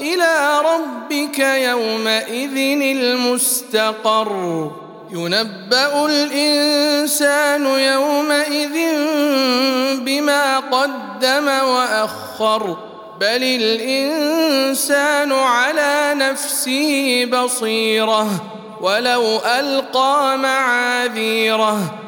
إلى ربك يومئذ المستقر. ينبأ الإنسان يومئذ بما قدم وأخر. بل الإنسان على نفسه بصيرة. ولو ألقى معاذيره.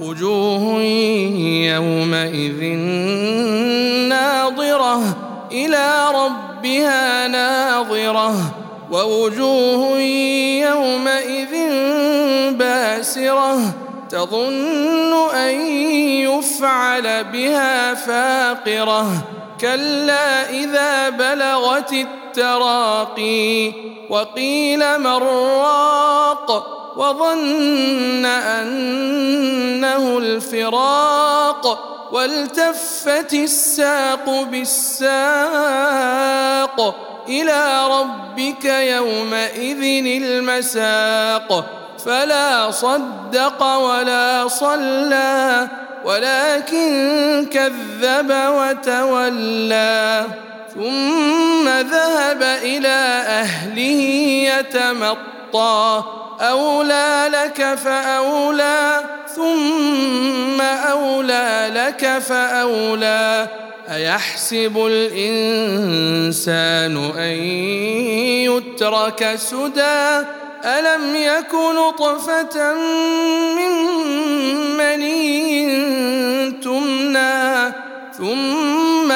وجوه يومئذ ناظرة إلى ربها ناظرة. ووجوه يومئذ باسرة تظن أن يفعل بها فاقرة. كلا إذا بلغت التراقي وقيل من راق. وظن أنه الفراق والتفت الساق بالساق إلى ربك يومئذ المساق. فلا صدق ولا صلى ولكن كذب وتولى. ثم ذهب إلى أهله يتمطى. أولى لك فأولى ثم أولى لك فأولى. أيحسب الإنسان أن يترك سدى؟ ألم يك نطفة من مني تمنى ثم